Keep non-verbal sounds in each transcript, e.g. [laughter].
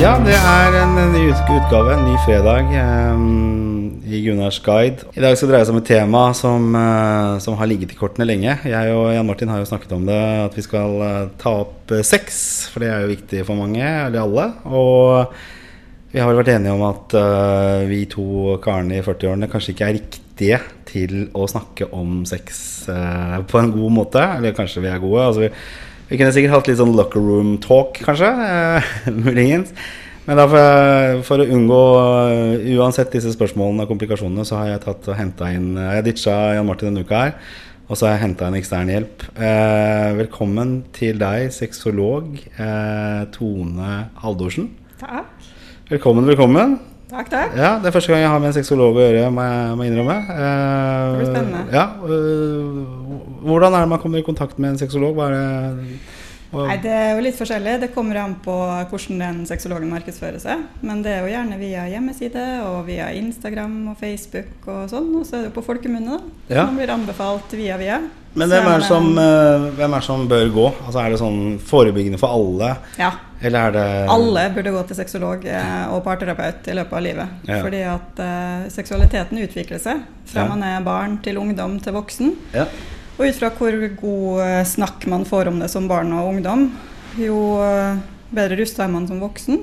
Ja, det er en ny utgave, en ny fredag eh, i Gunnars guide. I dag skal det dreie seg om et tema som, eh, som har ligget i kortene lenge. Jeg og Jan Martin har jo snakket om det, at vi skal eh, ta opp sex. For det er jo viktig for mange, eller alle. Og vi har vel vært enige om at vi to karene i 40-årene kanskje ikke er riktige til å snakke om sex på en god måte. Eller kanskje vi er gode. Altså, vi, vi kunne sikkert hatt litt sånn locker room talk, kanskje. eh, [laughs] Muligens. Men da for, for å unngå eh, uansett disse spørsmålene og komplikasjonene, så har jeg tatt og henta inn Jeg har ditcha Jan Martin denne uka her. Og så har jeg henta inn ekstern hjelp. Eh, velkommen til deg, sexolog eh, Tone Haldorsen. Takk. Velkommen, velkommen. Takk, takk. Ja, Det er første gang jeg har med en sexolog å gjøre, må jeg, må innrømme. Eh, Det blir spennende. Ja, hvordan er det man kommer i kontakt med en sexolog? Hva er det, Nei, Det er jo litt forskjellig. Det kommer an på hvordan den sexologen markedsfører seg. Men det er jo gjerne via hjemmeside og via Instagram og Facebook og sånn. Og så er det jo på folkemunne, da. Ja. Man blir anbefalt via via. men hvem er, det som, øh, hvem er det som bør gå? Altså Er det sånn forebyggende for alle? Ja. Eller er det Alle burde gå til sexolog eh, og parterapeut i løpet av livet. Ja. Fordi at eh, seksualiteten utvikler seg fra Ja. man er barn til ungdom til voksen. Ja. Og ut fra hvor god eh, snakk man får om det som barn og ungdom, jo eh, bedre rusta er man som voksen.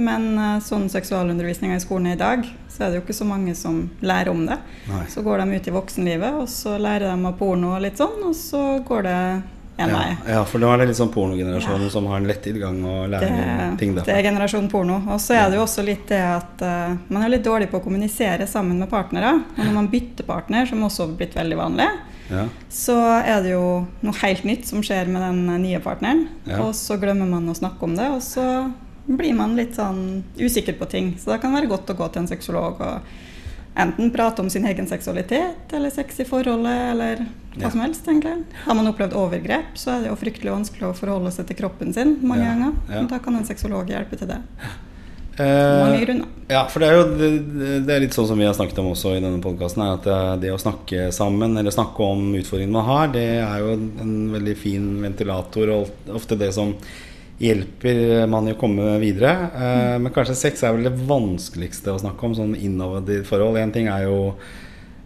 Men eh, sånn seksualundervisninga i skolen er i dag, så er det jo ikke så mange som lærer om det. Nei. Så går de ut i voksenlivet, og så lærer de av porno og litt sånn, og så går det en Ja, meg. ja, for nå er det litt sånn pornogenerasjonen som har en lett tilgang og lærer Det, ting. derfra. det er generasjon porno. Og så er det jo også litt det at uh, man er litt dårlig på å kommunisere sammen med partnere. Og når man bytter partner, som også har blitt veldig vanlig, Ja. så er det jo noe helt nytt som skjer med den eh, nye partneren. Ja. Og så glemmer man å snakke om det, og så blir man litt sånn usikker på ting. Så da kan det være godt å gå til en sexolog og enten prate om sin egen seksualitet eller sex i forholdet, eller hva Ja. som helst, egentlig. Har man opplevd overgrep, så er det jo fryktelig vanskelig å forholde seg til kroppen sin mange Ja, ganger. Men Da kan en sexolog hjelpe til det. [laughs] Eh, Mange grunner. Ja, for det er jo det, det er litt sånn som vi har snakket om også i denne podkasten, at det, det å snakke sammen, eller snakke om utfordringene man har, det er jo en veldig fin ventilator, og ofte det som hjelper man i å komme videre. Eh, men kanskje sex er vel det vanskeligste å snakke om, sånn innovativt forhold. En ting er jo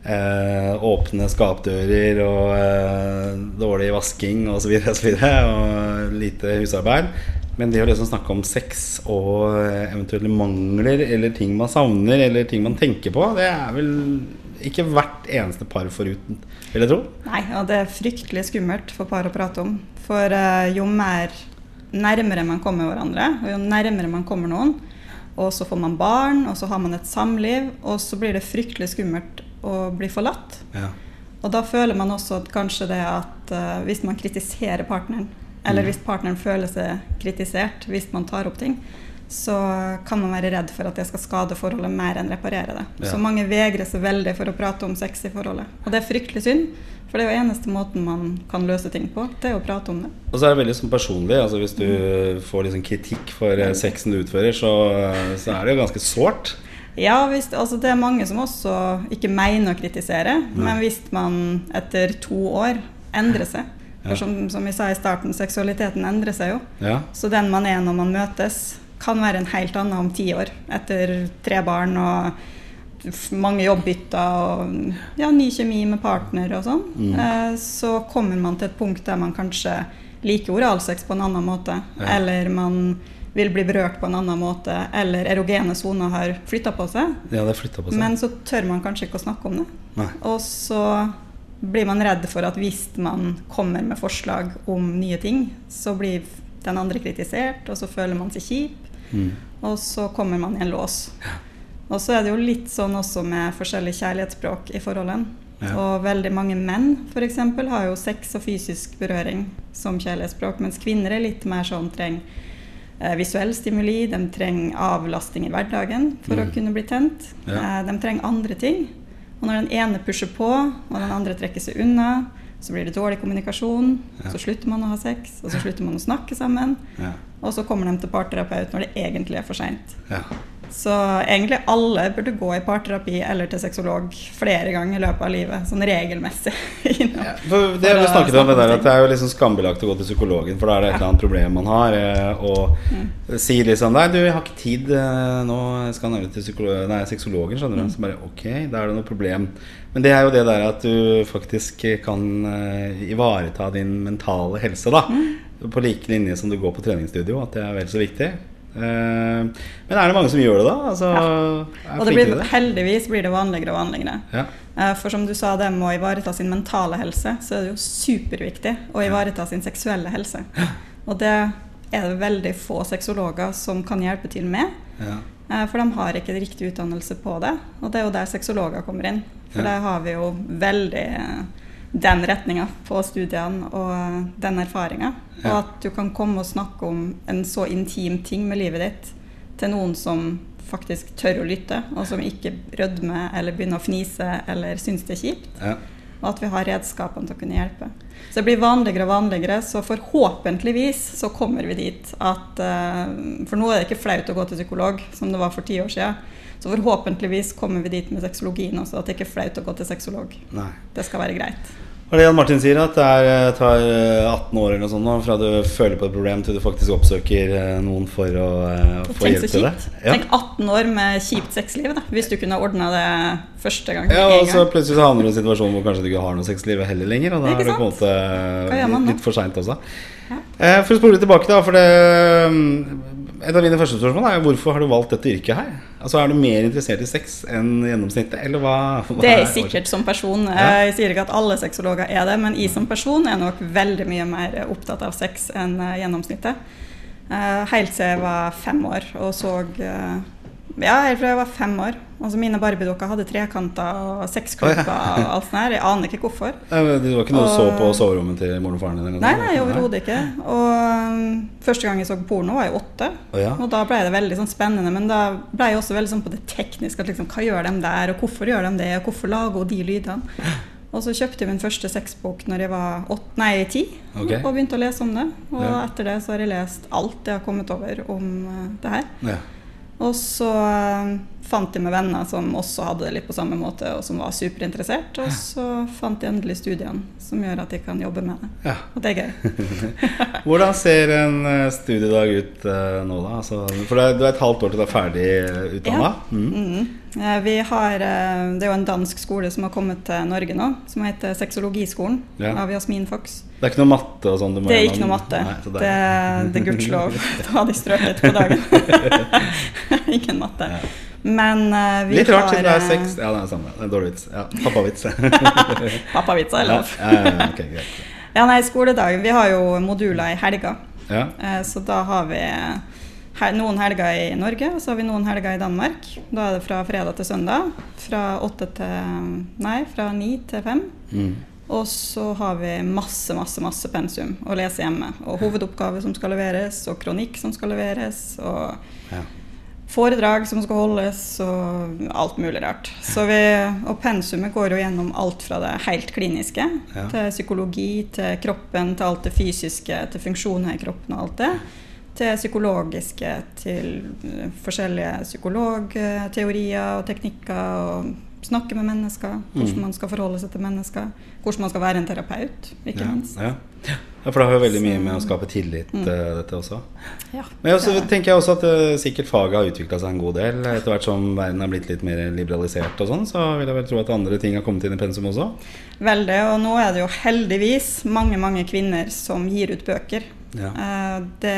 eh, åpne skapdører og eh, dårlig vasking osv. Og, så videre, og lite husarbeid. Men det å liksom snakke om sex og eventuelle mangler eller ting man savner eller ting man tenker på, det er vel ikke hvert eneste par foruten, vil jeg tro. Nei, og det er fryktelig skummelt for par å prate om. For eh, jo mer nærmere man kommer hverandre, og jo nærmere man kommer noen, og så får man barn, og så har man et samliv, og så blir det fryktelig skummelt å bli forlatt. Ja. Og da føler man også at kanskje det at uh, hvis man kritiserer partneren, eller Mm. hvis partneren føler seg kritisert hvis man tar opp ting, så kan man være redd for at det skal skade forholdet mer enn reparere det. Ja. Så mange vegrer seg veldig for å prate om sex i forholdet. Og det er fryktelig synd, for det er jo eneste måten man kan løse ting på, det er å prate om det. Og så er det veldig sånn personlig. Altså Hvis du får liksom kritikk for eh, sexen du utfører, så, så er det jo ganske sårt. Ja, hvis, altså det er mange som også ikke mener å kritisere, Mm. men hvis man etter to år endrer seg. For som, som vi sa i starten, seksualiteten endrer seg jo. Ja. Så den man er når man møtes, kan være en helt annen om ti år. Etter tre barn og mange jobbbytter og ja, ny kjemi med partner og sånn. Mm. Eh, så kommer man til et punkt der man kanskje liker oralsex på en annen måte. Ja. Eller man vil bli berørt på en annen måte. Eller erogene soner har flytta på ja, på seg. Men så tør man kanskje ikke å snakke om det. Nei. Og så blir man redd for at hvis man kommer med forslag om nye ting, så blir den andre kritisert, og så føler man seg kjip, Mm. og så kommer man i en lås. Og så er det jo litt sånn også med forskjellige kjærlighetsspråk i forholdene. Ja. Og veldig mange menn f.eks. har jo sex og fysisk berøring som kjærlighetsspråk, mens kvinner er litt mer sånn trenger eh, visuell stimuli, de trenger avlasting i hverdagen for Mm. å kunne bli tent. Ja. Eh, de trenger andre ting. Og når den ene pusher på, og den andre trekker seg unna, så blir det dårlig kommunikasjon. Ja. Så slutter man å ha sex, og så slutter man å snakke sammen. Ja. Og så kommer de til parterapeut når det egentlig er for seint. Ja. Så egentlig alle burde gå i parterapi eller til sexolog flere ganger i løpet av livet. Sånn regelmessig. [laughs] ja, for det for vi snakket om, det der, at det er jo liksom skambelagt å gå til psykologen, for da er det et eller annet problem man har. Eh, og mm. sier liksom Nei, du, jeg har ikke tid eh, nå, skal nemlig til nei, sexologen, skjønner du. Mm. Så bare ok, da er det noe problem. Men det er jo det der at du faktisk kan uh, ivareta din mentale helse, da. Mm. På like linje som du går på treningsstudio, at det er vel så viktig. Eh, men er det mange som gjør det, da? Altså, ja. Og det blir, det? heldigvis blir det vanligere og vanligere. Ja. Eh, for som du sa, det med å ivareta sin mentale helse, så er det jo superviktig å ivareta sin seksuelle helse. Og det er det veldig få sexologer som kan hjelpe til med. Ja. Eh, for de har ikke riktig utdannelse på det. Og det er jo der sexologer kommer inn. For der har vi jo veldig den retninga på studiene og den erfaringa. Ja. Og at du kan komme og snakke om en så intim ting med livet ditt til noen som faktisk tør å lytte, og som ikke rødmer eller begynner å fnise eller syns det er kjipt. Ja. Og at vi har redskapene til å kunne hjelpe. Så det blir vanligere og vanligere, så forhåpentligvis så kommer vi dit at uh, For nå er det ikke flaut å gå til psykolog, som det var for ti år siden. Så forhåpentligvis kommer vi dit med sexologien også, at det ikke er flaut å gå til sexolog. Det skal være greit. Og det Jan Martin sier, at det er, eh, tar 18 eh, år eller noe sånt fra du føler på et problem til du faktisk oppsøker eh, noen for å få hjelp til det. Ja. Tenk 18 år med kjipt sexliv, da, hvis du kunne ordna det første gang. Ja, og så plutselig havner du i en situasjon hvor kanskje du ikke har noe sexliv heller lenger. Og da er det på en måte litt for seint også. Ja. For å spole tilbake, da, for det et av mine første spørsmål er hvorfor har du valgt dette yrket her? Altså Er du mer interessert i sex enn gjennomsnittet, eller hva? hva det er jeg sikkert som person. Jeg sier ikke at alle sexologer er det, men jeg som person er nok veldig mye mer opptatt av sex enn eh, gjennomsnittet. Eh, helt siden jeg var fem år og så eh, ja, helt fra jeg var fem år. Altså Mine barbiedokker hadde trekanter og sexklubber oh, ja. og alt sånt. her. Jeg aner ikke hvorfor. Det var ikke noe du så på soverommet til moren og faren din? Nei, nei, overhodet ikke. Og um, Første gang jeg så porno, var jeg åtte. Oh, ja. Og da ble det veldig sånn spennende. Men da ble jeg også veldig sånn på det tekniske. At liksom, hva gjør de der, og hvorfor gjør de det, og hvorfor lager hun de lydene? [laughs] Og så kjøpte jeg min første sexbok når jeg var åtte, nei, ti, okay. og begynte å lese om det. Og ja. etter det så har jeg lest alt jeg har kommet over om uh, det her. Ja. Og så eh, fant jeg med venner som også hadde det litt på samme måte, og som var superinteressert. Og så fant jeg endelig studiene som gjør at jeg kan jobbe med det. Ja. Og det er gøy. [laughs] Hvordan ser en eh, studiedag ut uh, nå, da? Altså, for du er et halvt år til du er ferdig utdanna? Ja. Mm. Mm. Vi har, det er jo en dansk skole som har kommet til Norge nå, som heter Sexologiskolen ja. av Jasmin Fox. Det er ikke noe matte og sånn? Det er ikke noe matte. Nei, det, det, det er gudskjelov. [laughs] Da hadde de strøket på dagen. [laughs] Ingen matte. Ja. Men uh, vi Litt rart siden det er sex seks. Ja, det er samme. Det er en dårlig vits. Ja, Pappavits. [laughs] [laughs] Pappavits er lov. Ja, ja, okay, greit. ja, nei, skoledagen Vi har jo moduler i helga. Ja. Uh, så da har vi her, noen helger i Norge, og så har vi noen helger i Danmark. Da er det fra fredag til søndag. Fra åtte til Nei, fra ni til fem. Mm. Og så har vi masse, masse masse pensum å lese hjemme. Og hovedoppgave som skal leveres, og kronikk som skal leveres, og ja. Foredrag som skal holdes, og alt mulig rart. Vi, og pensumet går jo gjennom alt fra det helt kliniske ja. til psykologi, til kroppen, til alt det fysiske, til funksjoner i kroppen og alt det. Til psykologiske, til forskjellige psykologteorier og teknikker. og snakke med mennesker, hvordan mm. man skal forholde seg til mennesker. Hvordan man skal være en terapeut, ikke minst. Ja. ja. For det har jo veldig mye med å skape tillit, mm. uh, dette også. Ja, Men også, tenker jeg også at uh, sikkert faget har utvikla seg en god del. Etter hvert som verden har blitt litt mer liberalisert og sånn, så vil jeg vel tro at andre ting har kommet inn i pensum også. Veldig, og nå er det jo heldigvis mange, mange kvinner som gir ut bøker ja. Eh, det,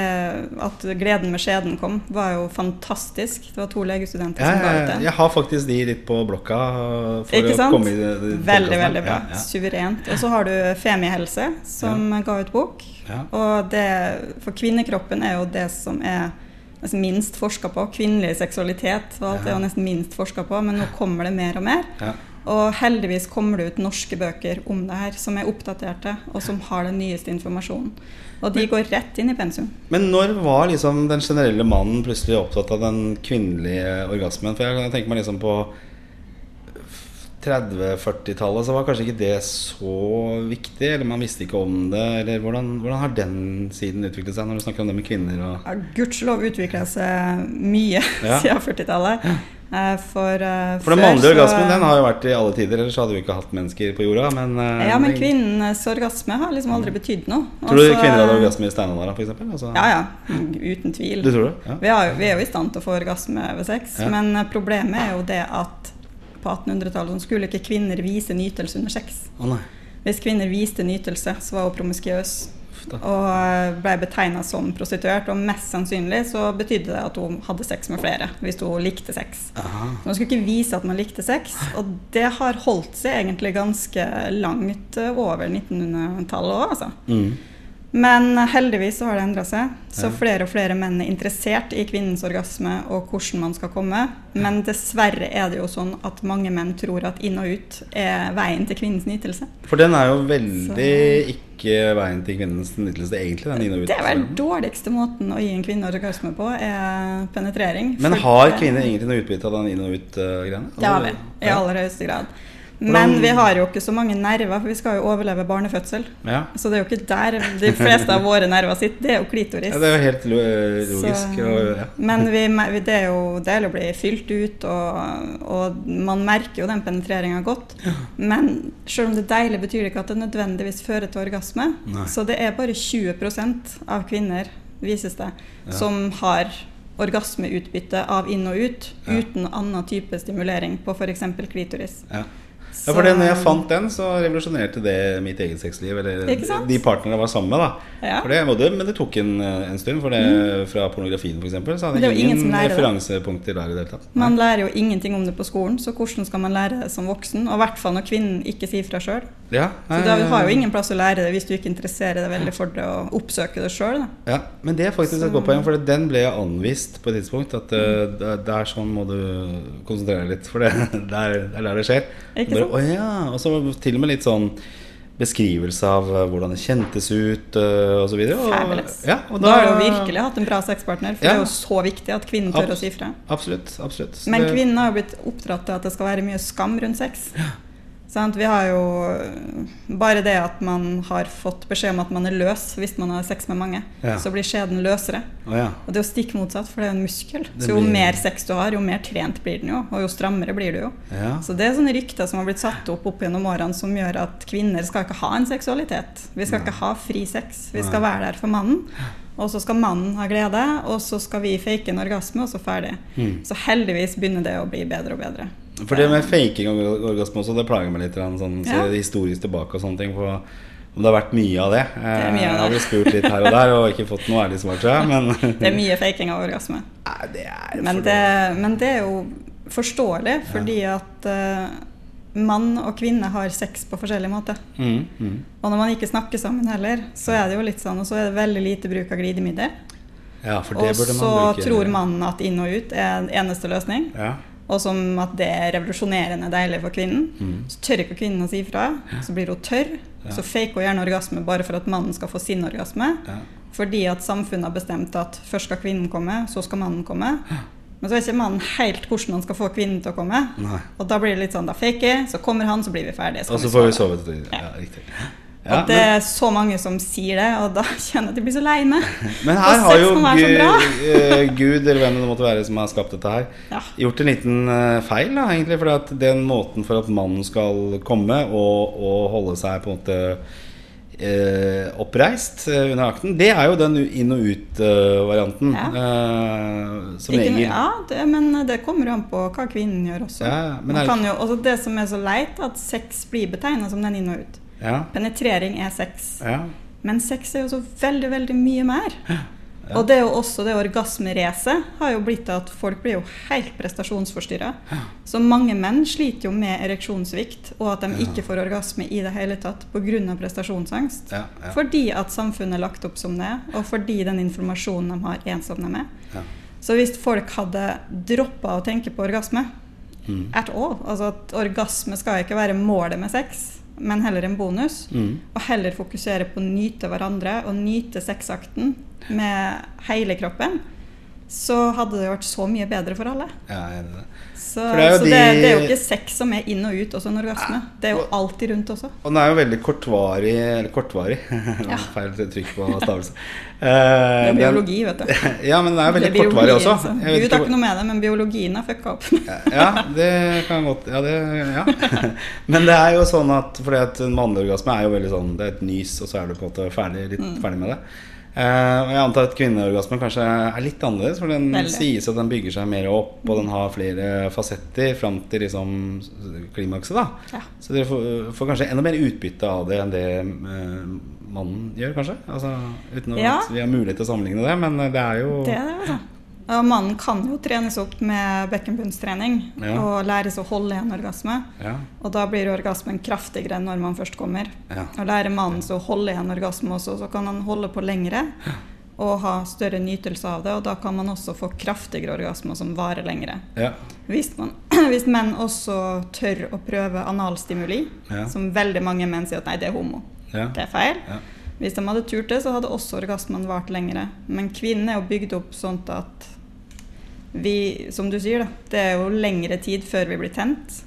at 'Gleden med skjeden' kom, var jo fantastisk. Det var to legestudenter ja, som ga ut det. Jeg har faktisk de litt på blokka. Ikke sant? Det, det veldig, veldig bra. Ja, Suverent. Og så har du Femihelse, som ga ut bok. Og det, for kvinnekroppen er jo det som er nesten minst forska på. Kvinnelig seksualitet og alt er jo nesten minst forska på, men nå kommer det mer og mer. Og heldigvis kommer det ut norske bøker om det her, som er oppdaterte, og som har den nyeste informasjonen. Og de går rett inn i pensum. Men når var liksom den generelle mannen plutselig opptatt av den kvinnelige orgasmen? For jeg tenker meg liksom på 30-40-tallet så var kanskje ikke det så viktig, eller man visste ikke om det. Eller hvordan, hvordan har den siden utviklet seg, når du snakker om det med kvinner og Ja, Gudskjelov utvikla seg mye [laughs] Ja. siden 40-tallet. Ja. For, uh, For den mannlige orgasmen den har jo vært i alle tider, ellers hadde vi ikke hatt mennesker på jorda. Men, uh, Ja, men kvinnens orgasme har liksom aldri betydd noe. Tror du Altså, kvinner hadde orgasme i steinalderen, f.eks.? Altså, Ja, ja. Uten tvil. Du tror det? Ja. Vi, har, jo- vi er jo i stand til å få orgasme ved sex, men eh, problemet er jo det at på 1800-tallet så skulle ikke kvinner vise nytelse under sex. Nei. Hvis kvinner viste nytelse, så var hun promiskiøs og eh, ble betegna som prostituert. Og mest sannsynlig så betydde det at hun hadde sex med flere, hvis hun likte sex. Aha. Man skulle ikke vise at man likte sex, og det har holdt seg egentlig ganske langt eh, over 1900-tallet òg, altså. Mm. Men heldigvis så har det endra seg. Så flere og flere menn er interessert i kvinnens orgasme og hvordan man skal komme. Men dessverre er det jo sånn at mange menn tror at inn og ut er veien til kvinnens nytelse. For den er jo veldig ikke veien til kvinnens nytelse, egentlig. Den inn og ut. Det er vel dårligste måten å gi en kvinne orgasme på, er penetrering. Men har kvinner egentlig noe utbytte av den inn og ut-greiene? Det har vi, i aller høyeste grad. Men vi har jo ikke så mange nerver, for vi skal jo overleve barnefødsel. Ja. Så det er jo ikke der de fleste av våre nerver sitter, det er jo klitoris. ja, det er jo helt logisk. Så- ja. Men vi, vi- det er jo det er å bli fylt ut, og, og man merker jo den penetreringa godt. Men selv om det er deilig, betyr det ikke at det nødvendigvis fører til orgasme. Nei. Så det er bare 20% av kvinner, vises det, som har orgasmeutbytte av inn og ut uten annen type stimulering på f.eks. klitoris. Ja. For det, når jeg fant den, så revolusjonerte det mitt eget sexliv. Eller de partnerne jeg var sammen med. da Ja. Mm. det, og Men det tok en, en stund. For det, fra pornografien f.eks. så hadde jeg ingen ingen referansepunkter der i det hele tatt. Man lærer jo ingenting om det på skolen, så hvordan skal man lære det som voksen? Og i hvert fall når kvinnen ikke sier fra sjøl. Ja, Så da har jo ingen plass å lære det hvis du ikke interesserer deg veldig for det og oppsøker det sjøl. Ja, Men det er faktisk et Så- godt poeng, for den ble jeg anvist på et tidspunkt. At uh, det er sånn må du konsentrere deg litt, for det [laughs] er der det skjer. Ikke Bare? «Å ja, Og så til og med litt sånn beskrivelse av uh, hvordan det kjentes ut uh, osv. Ja, og Da har du virkelig hatt en bra sexpartner, for Ja. det er jo så viktig at kvinnen tør å si fra. Absolutt. absolutt Men kvinnen har jo blitt oppdratt til at det skal være mye skam rundt sex. Sant? Vi har jo bare det at man har fått beskjed om at man er løs hvis man har sex med mange, Ja. så blir skjeden løsere. Oh, ja. Og det er jo stikk motsatt, for det er en muskel. Det Så jo blir- mer sex du har, jo mer trent blir den jo, og jo strammere blir du jo. ja. Så det er sånne rykter som har blitt satt opp opp gjennom årene som gjør at kvinner skal ikke ha en seksualitet. Vi skal ikke ha fri sex. Vi skal være der for mannen. Og så skal mannen ha glede, og så skal vi fake en orgasme, og så ferdig. Mm. Så heldigvis begynner det å bli bedre og bedre. For det med faking og orgasme også, det plager meg litt. Sånn, Sånn, Ja. historisk tilbake og sånne ting. For det har vært mye av det. er mye av Jeg har blitt spurt litt her og der og ikke fått noe ærlig svar, tror jeg. Men [laughs] Det er mye faking av orgasme. Nei, det er Men det, men det er jo forståelig, fordi at eh, mann og kvinne har sex på forskjellig måte. Mm, mm. Og når man ikke snakker sammen heller, så er det jo litt sånn, og så er det veldig lite bruk av glidemiddel. Ja, for det Og burde så bruke. tror mannen at inn og ut er eneste løsning. Ja. Og som at det er revolusjonerende deilig for kvinnen. Mm. Så tør ikke kvinnen å si fra. Så blir hun tørr. Ja. Så faker hun gjerne orgasme bare for at mannen skal få sin orgasme. Ja. Fordi at samfunnet har bestemt at først skal kvinnen komme, så skal mannen komme. Men så vet ikke mannen helt hvordan han skal få kvinnen til å komme. Nei. Og da blir det litt sånn, da faker jeg, så kommer han, så blir vi ferdige. Og så får vi sove. til- Ja, riktig. Ja, og det er så mange som sier det, og da [laughs] kjenner jeg at jeg blir så lei meg. [laughs] men her har jo Gud, eh, Gud, eller hvem det måtte være som har skapt dette her, Ja. gjort en liten eh, feil, da, egentlig. For den måten for at mannen skal komme og, og holde seg på en måte eh, oppreist eh, under akten, det er jo den inn og ut-varianten. Ja. eh, som Ikke, regel. ja, det, men det kommer jo an på hva kvinnen gjør også. Ja, ja, er- kan jo, også det som er så leit, at sex blir betegna som den inn og ut. Ja, Penetrering er sex. ja, Men sex er jo så veldig, veldig mye mer. Og det er jo også det orgasmeracet har jo blitt at folk blir jo helt prestasjonsforstyrra. Så mange menn sliter jo med ereksjonssvikt, og at de ikke får orgasme i det hele tatt pga. prestasjonsangst. ja, ja. Fordi at samfunnet er lagt opp som det, og fordi den informasjonen de har, ensomne som de er. Ja. Så hvis folk hadde droppa å tenke på orgasme Mm. at all, altså at orgasme skal ikke være målet med sex, men heller en bonus, Mm. og heller fokusere på å nyte hverandre og nyte sexakten med hele kroppen, så hadde det vært så mye bedre for alle. Ja, jeg er det. Så, For det er jo så de- det er jo ikke sex som er inn og ut også en orgasme. Det er jo alltid rundt også. Og den er jo veldig kortvarig Eller kortvarig. [laughs] Ja. Feil trykk på [laughs] stavelse. Det Eh, er biologi, vet du. [laughs] Ja, men den er veldig Det er kortvarig også. så. Jeg vet Gud har ikke noe med det, men biologien er fucka opp. Ja, det kan godt Ja, det, ja. Men det er jo sånn at Fordi at en mannlig orgasme er jo veldig sånn Det er et nys, og så er du på en måte ferdig, litt Mm. ferdig med det. Eh, og jeg antar at kvinneorgasmen kanskje er litt annerledes, for den Veldig. sies at den bygger seg mer opp, og den har flere fasetter fram til liksom klimakset. da Ja. Så dere får, får kanskje enda mer utbytte av det enn det eh, mannen gjør, kanskje? Altså, uten Ja. at vi har mulighet til å sammenligne det, men det er jo Det er det, altså. Og mannen kan jo trenes opp med bekkenbunnstrening Ja. og læres å holde igjen en orgasme. ja, Og da blir orgasmen kraftigere når man først kommer. ja. Og lærer mannen så å holde igjen en orgasme også, så kan han holde på lengre og ha større nytelse av det. Og da kan man også få kraftigere orgasmer som varer lengre. ja. Hvis, man, [clears throat] hvis menn også tør å prøve analstimuli, Ja. som veldig mange menn sier at nei, det er homo. ja. Det er feil. Ja. Hvis de hadde turt det, så hadde også orgasmen vart lengre. Men kvinnen er jo bygd opp sånn at vi, som du sier, da, det er jo lengre tid før vi blir tent.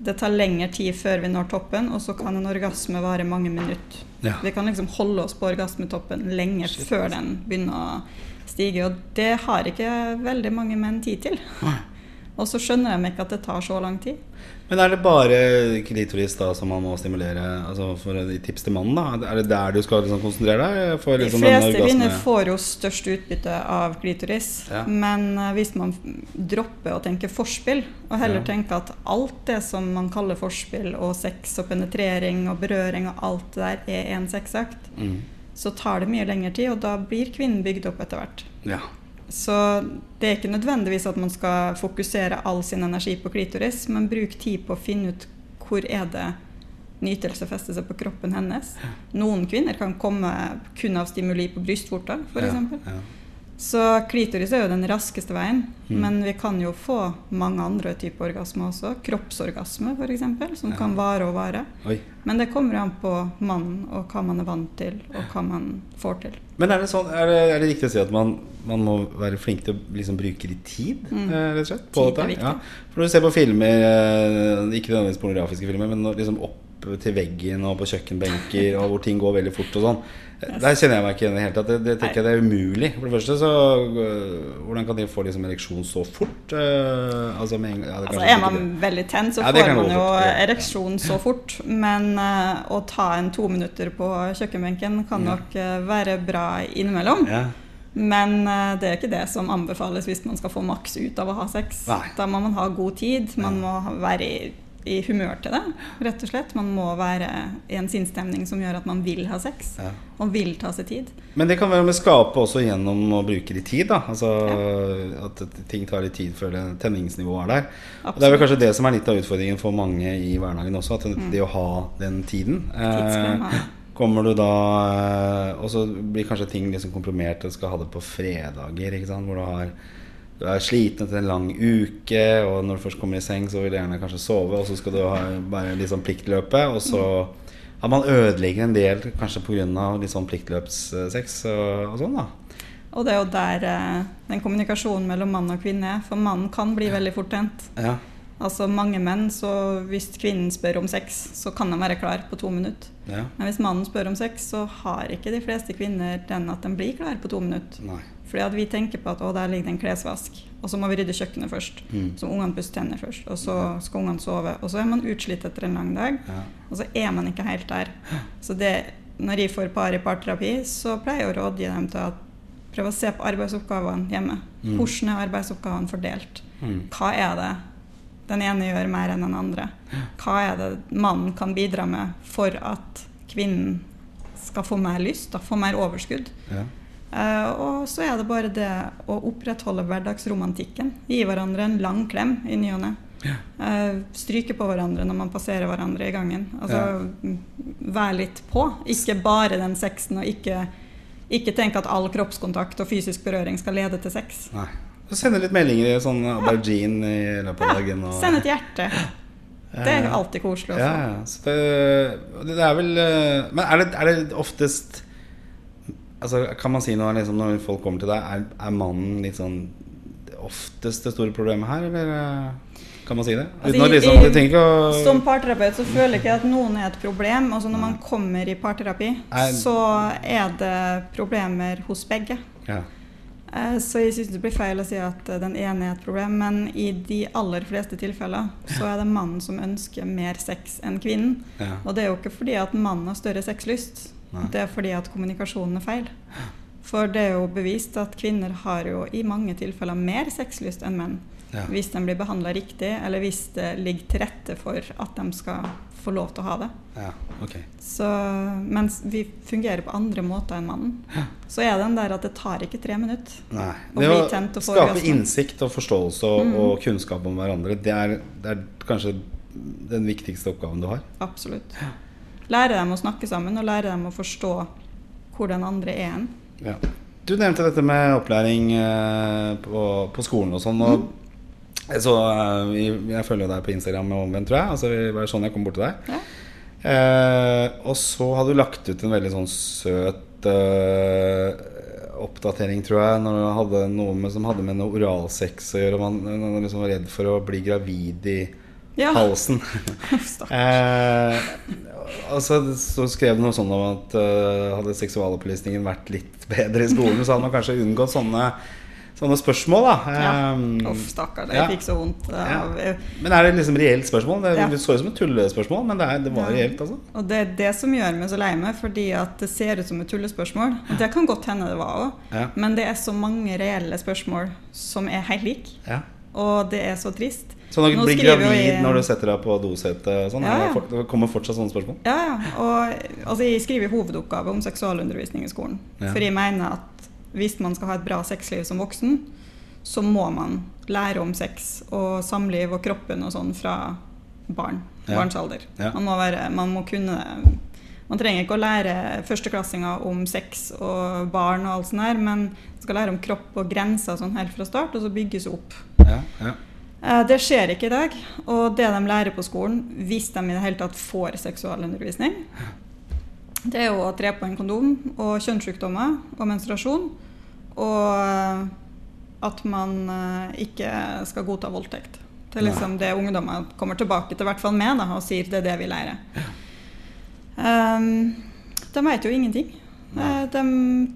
Det tar lengre tid før vi når toppen, og så kan en orgasme vare mange minutter. Ja. Vi kan liksom holde oss på orgasmetoppen lenge Shit, før den begynner å stige, og det har ikke veldig mange menn tid til. Nei. Og så skjønner de ikke at det tar så lang tid. Men er det bare klitoris da som man må stimulere? Altså For tips til mannen, da? Er det der du skal liksom konsentrere deg? For liksom De fleste kvinner får jo størst utbytte av klitoris. Ja. Men eh, hvis man dropper å tenke forspill, og heller Ja. tenker at alt det som man kaller forspill, og sex og penetrering og berøring og alt det der er en sexøkt, mm. så tar det mye lengre tid, og da blir kvinnen bygd opp etter hvert. Ja. Så det er ikke nødvendigvis at man skal fokusere all sin energi på klitoris, men bruk tid på å finne ut hvor er det nytelse fester seg på kroppen hennes. Noen kvinner kan komme kun av stimuli på brystvorta, f.eks. Ja. Ja. Så klitoris er jo den raskeste veien, Mm. men vi kan jo få mange andre typer orgasmer også. Kroppsorgasme f.eks., som Ja. kan vare og vare. Oi. Men det kommer an på mannen og hva man er vant til, og hva man får til. Men er det, sånn, er, det, er det riktig å si at man, man må være flink til å liksom bruke litt tid? Mm. eh, rett og slett, på Tid dette? Ja. For når du ser på filmer, eh, ikke nødvendigvis pornografiske filmer, men liksom opp til veggen og på kjøkkenbenker, og hvor ting går veldig fort og sånn. Der kjenner jeg meg ikke igjen i det hele tatt. Det, det tenker jeg det er umulig. For det første så øh, Hvordan kan de få liksom ereksjon så fort? Uh, altså med en ja, det Altså Er man veldig tent, så Ja, får man jo fort, ereksjon så fort. Men uh, å ta en to minutter på kjøkkenbenken kan nok uh, være bra innimellom. Ja. Men det er ikke det som anbefales hvis man skal få maks ut av å ha sex. Nei. Da må man ha god tid, man må være i, i humør til det, rett og slett. Man må være i en sinnsstemning som gjør at man vil ha sex, Ja. og vil ta seg tid. Men det kan være med skape også gjennom å bruke litt tid. da Altså At at ting tar litt tid før tenningsnivået er der. Og Det er vel kanskje det som er litt av utfordringen for mange i hverdagen også. At det, mm. å ha den tiden. Eh, kommer du da eh, Og så blir kanskje ting liksom komprimert og skal ha det på fredager. Ikke sant? Hvor du har du er sliten etter en lang uke, og når du først kommer i seng, så vil du gjerne kanskje sove, og så skal du ha bare litt sånn pliktløpet, og så har man ødelegger en del kanskje pga. litt sånn pliktløpssex og, sånn, da. Og det er jo der eh, den kommunikasjonen mellom mann og kvinne er. For mannen kan bli veldig fort tent. Ja. Altså mange menn, så hvis kvinnen spør om sex, så kan de være klar på to minutter. ja. Men hvis mannen spør om sex, så har ikke de fleste kvinner den at de blir klar på to minutter. Nei. Fordi at vi tenker på at å, der ligger det en klesvask, og så må vi rydde kjøkkenet først. Mm. Så må ungene pusse tennene først, og så skal ungene sove. Og så er man utslitt etter en lang dag, Ja. og så er man ikke helt der. Så det, når jeg får par i parterapi, så pleier jeg å rådgi dem til å prøve å se på arbeidsoppgavene hjemme. Mm. Hvordan er arbeidsoppgavene fordelt? Mm. Hva er det den ene gjør mer enn den andre? Hva er det mannen kan bidra med for at kvinnen skal få mer lyst, da, få mer overskudd? Ja. Eh, og så er det bare det å opprettholde hverdagsromantikken. Gi hverandre en lang klem i ny og ne. Eh, stryke på hverandre når man passerer hverandre i gangen. Altså ja. vær litt på. Ikke bare den sexen, og ikke, ikke tenk at all kroppskontakt og fysisk berøring skal lede til sex. Nei. Så sende litt meldinger i sånn aubergine i løpet av dagen. Og, Send et hjerte. Det er alltid koselig Også. Ja, ja. Så det, det er vel eh, Men er det, er det oftest altså, Kan man si noe liksom, når folk kommer til deg, er, er mannen litt sånn det oftest det store problemet her, eller eh, kan man si det? Altså, i- liksom, i- du å Som parterapeut så føler jeg ikke at noen er et problem. Altså Når man kommer i parterapi, er... så er det problemer hos begge. ja. Eh, Så jeg syns det blir feil å si at eh, den ene er et problem, men i de aller fleste tilfeller så er det mannen som ønsker mer sex enn kvinnen. Ja. Og det er jo ikke fordi at mannen har større sexlyst, Nei. det er fordi at kommunikasjonen er feil. For det er jo bevist at kvinner har jo i mange tilfeller mer sexlyst enn menn. Ja. Hvis de blir behandla riktig, eller hvis det ligger til rette for at de skal få lov til å ha det. ja. Ok. Så, mens vi fungerer på andre måter enn mannen. Så er den der at det tar ikke tre minutter. Nei. Det å skape innsikt og forståelse og, Mm. og kunnskap om hverandre, det er, det er kanskje den viktigste oppgaven du har. Absolutt. Lære dem å snakke sammen, og lære dem å forstå hvor den andre er hen. Ja. Du nevnte dette med opplæring eh, på, på skolen og sånn. Og jeg, så, eh, jeg, jeg følger deg på Instagram med omvendt, tror jeg. Altså, det var sånn jeg kom bort til deg. Ja. Eh, og så hadde du lagt ut en veldig sånn søt eh, oppdatering, tror jeg, når du hadde noe med, som hadde med noe oralsex å gjøre. Man, man liksom var redd for å bli gravid i Ja. halsen. [laughs] Eh, altså, så, skrev du noe sånn om at uh, hadde seksualopplysningen vært litt bedre i skolen, så hadde man kanskje unngått sånne, sånne spørsmål, da. Ja. Eh, Uff, stakkars. ja. Jeg fikk så vondt Ja. Men er det liksom reelt spørsmål? Det, Ja. det så ut som et tullespørsmål, men det, er, det var Ja. reelt, altså. Og det er det som gjør meg så lei meg, fordi at det ser ut som et tullespørsmål. Og det kan godt hende det var òg, Ja. men det er så mange reelle spørsmål som er helt like. Og det er så trist. Så når du blir gravid når du setter deg på dosetet sånn, Ja, ja. for- det kommer fortsatt sånne spørsmål? Ja, ja. Og altså, jeg skriver hovedoppgave om seksualundervisning i skolen. Ja. For jeg mener at hvis man skal ha et bra sexliv som voksen, så må man lære om sex og samliv og kroppen og sånn fra barn. Barns alder. Man, må være, man må kunne Man trenger ikke å lære førsteklassinger om sex og barn og alt sånt her, men man skal lære om kropp og grenser sånn helt fra start, og så bygges opp. Ja, ja. Eh, Det skjer ikke i dag. Og det de lærer på skolen, hvis de i det hele tatt får seksualundervisning, det er jo å tre på en kondom og kjønnssykdommer og menstruasjon. Og eh, at man eh, ikke skal godta voldtekt. Det er liksom det ungdommer kommer tilbake til, hvert fall med, da, og sier det er det vi lærer. Um, de vet jo ingenting. Eh, De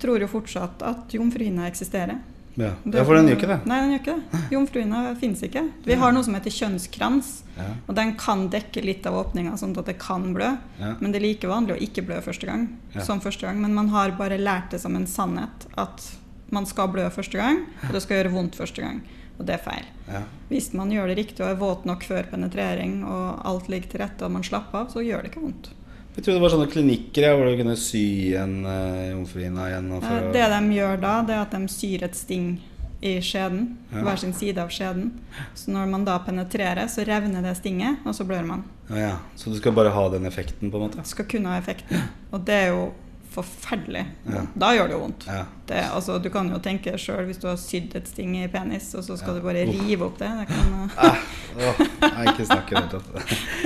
tror jo fortsatt at jomfruhinna eksisterer. ja. Ja for den gjør ikke det. Nei, den gjør ikke det. Jomfruhinna fins ikke. Vi har noe som heter kjønnskrans, Ja. og den kan dekke litt av åpninga, sånn at det kan blø. Ja. Men det er like vanlig å ikke blø første gang som første gang. Men man har bare lært det som en sannhet at man skal blø første gang, og det skal gjøre vondt første gang. Og det er feil. Ja. Hvis man gjør det riktig og er våt nok før penetrering, og alt ligger til rette og man slapper av, så gjør det ikke vondt. Jeg trodde det var sånne klinikker hvor du kunne sy igjen uh, jomfruhinna igjen. for Eh, Det de gjør da, det er at de syr et sting i skjeden, Ja. hver sin side av skjeden. Så når man da penetrerer, så revner det stinget, og så blør man. Ja, ja. Så du skal bare ha den effekten, på en måte? Skal kun ha effekten. Og det er jo forferdelig. Ja. Da gjør det jo vondt. Ja. Det, altså, du kan jo tenke sjøl hvis du har sydd et sting i penis, og så skal Ja. du bare rive opp det. Det kan [laughs] Ah, oh, nei, ikke snakk om det.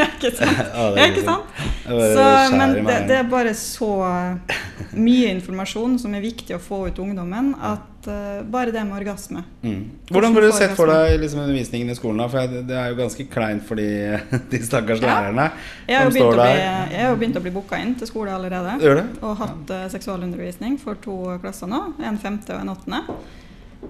Ikke sant? [laughs] det er ikke sant? [laughs] Så, men det, det er bare så mye informasjon som er viktig å få ut ungdommen, at eh, bare det med orgasme Mm. Hvordan burde du sett for deg liksom, undervisningen i skolen? da? For jeg- Det er jo ganske kleint for de, [laughs] de stakkars Ja. lærerne som står å bli, der. jeg har jo begynt å bli booka inn til skole allerede. Gjør det? Og hatt uh, seksualundervisning for to klasser nå. En femte og en åttende.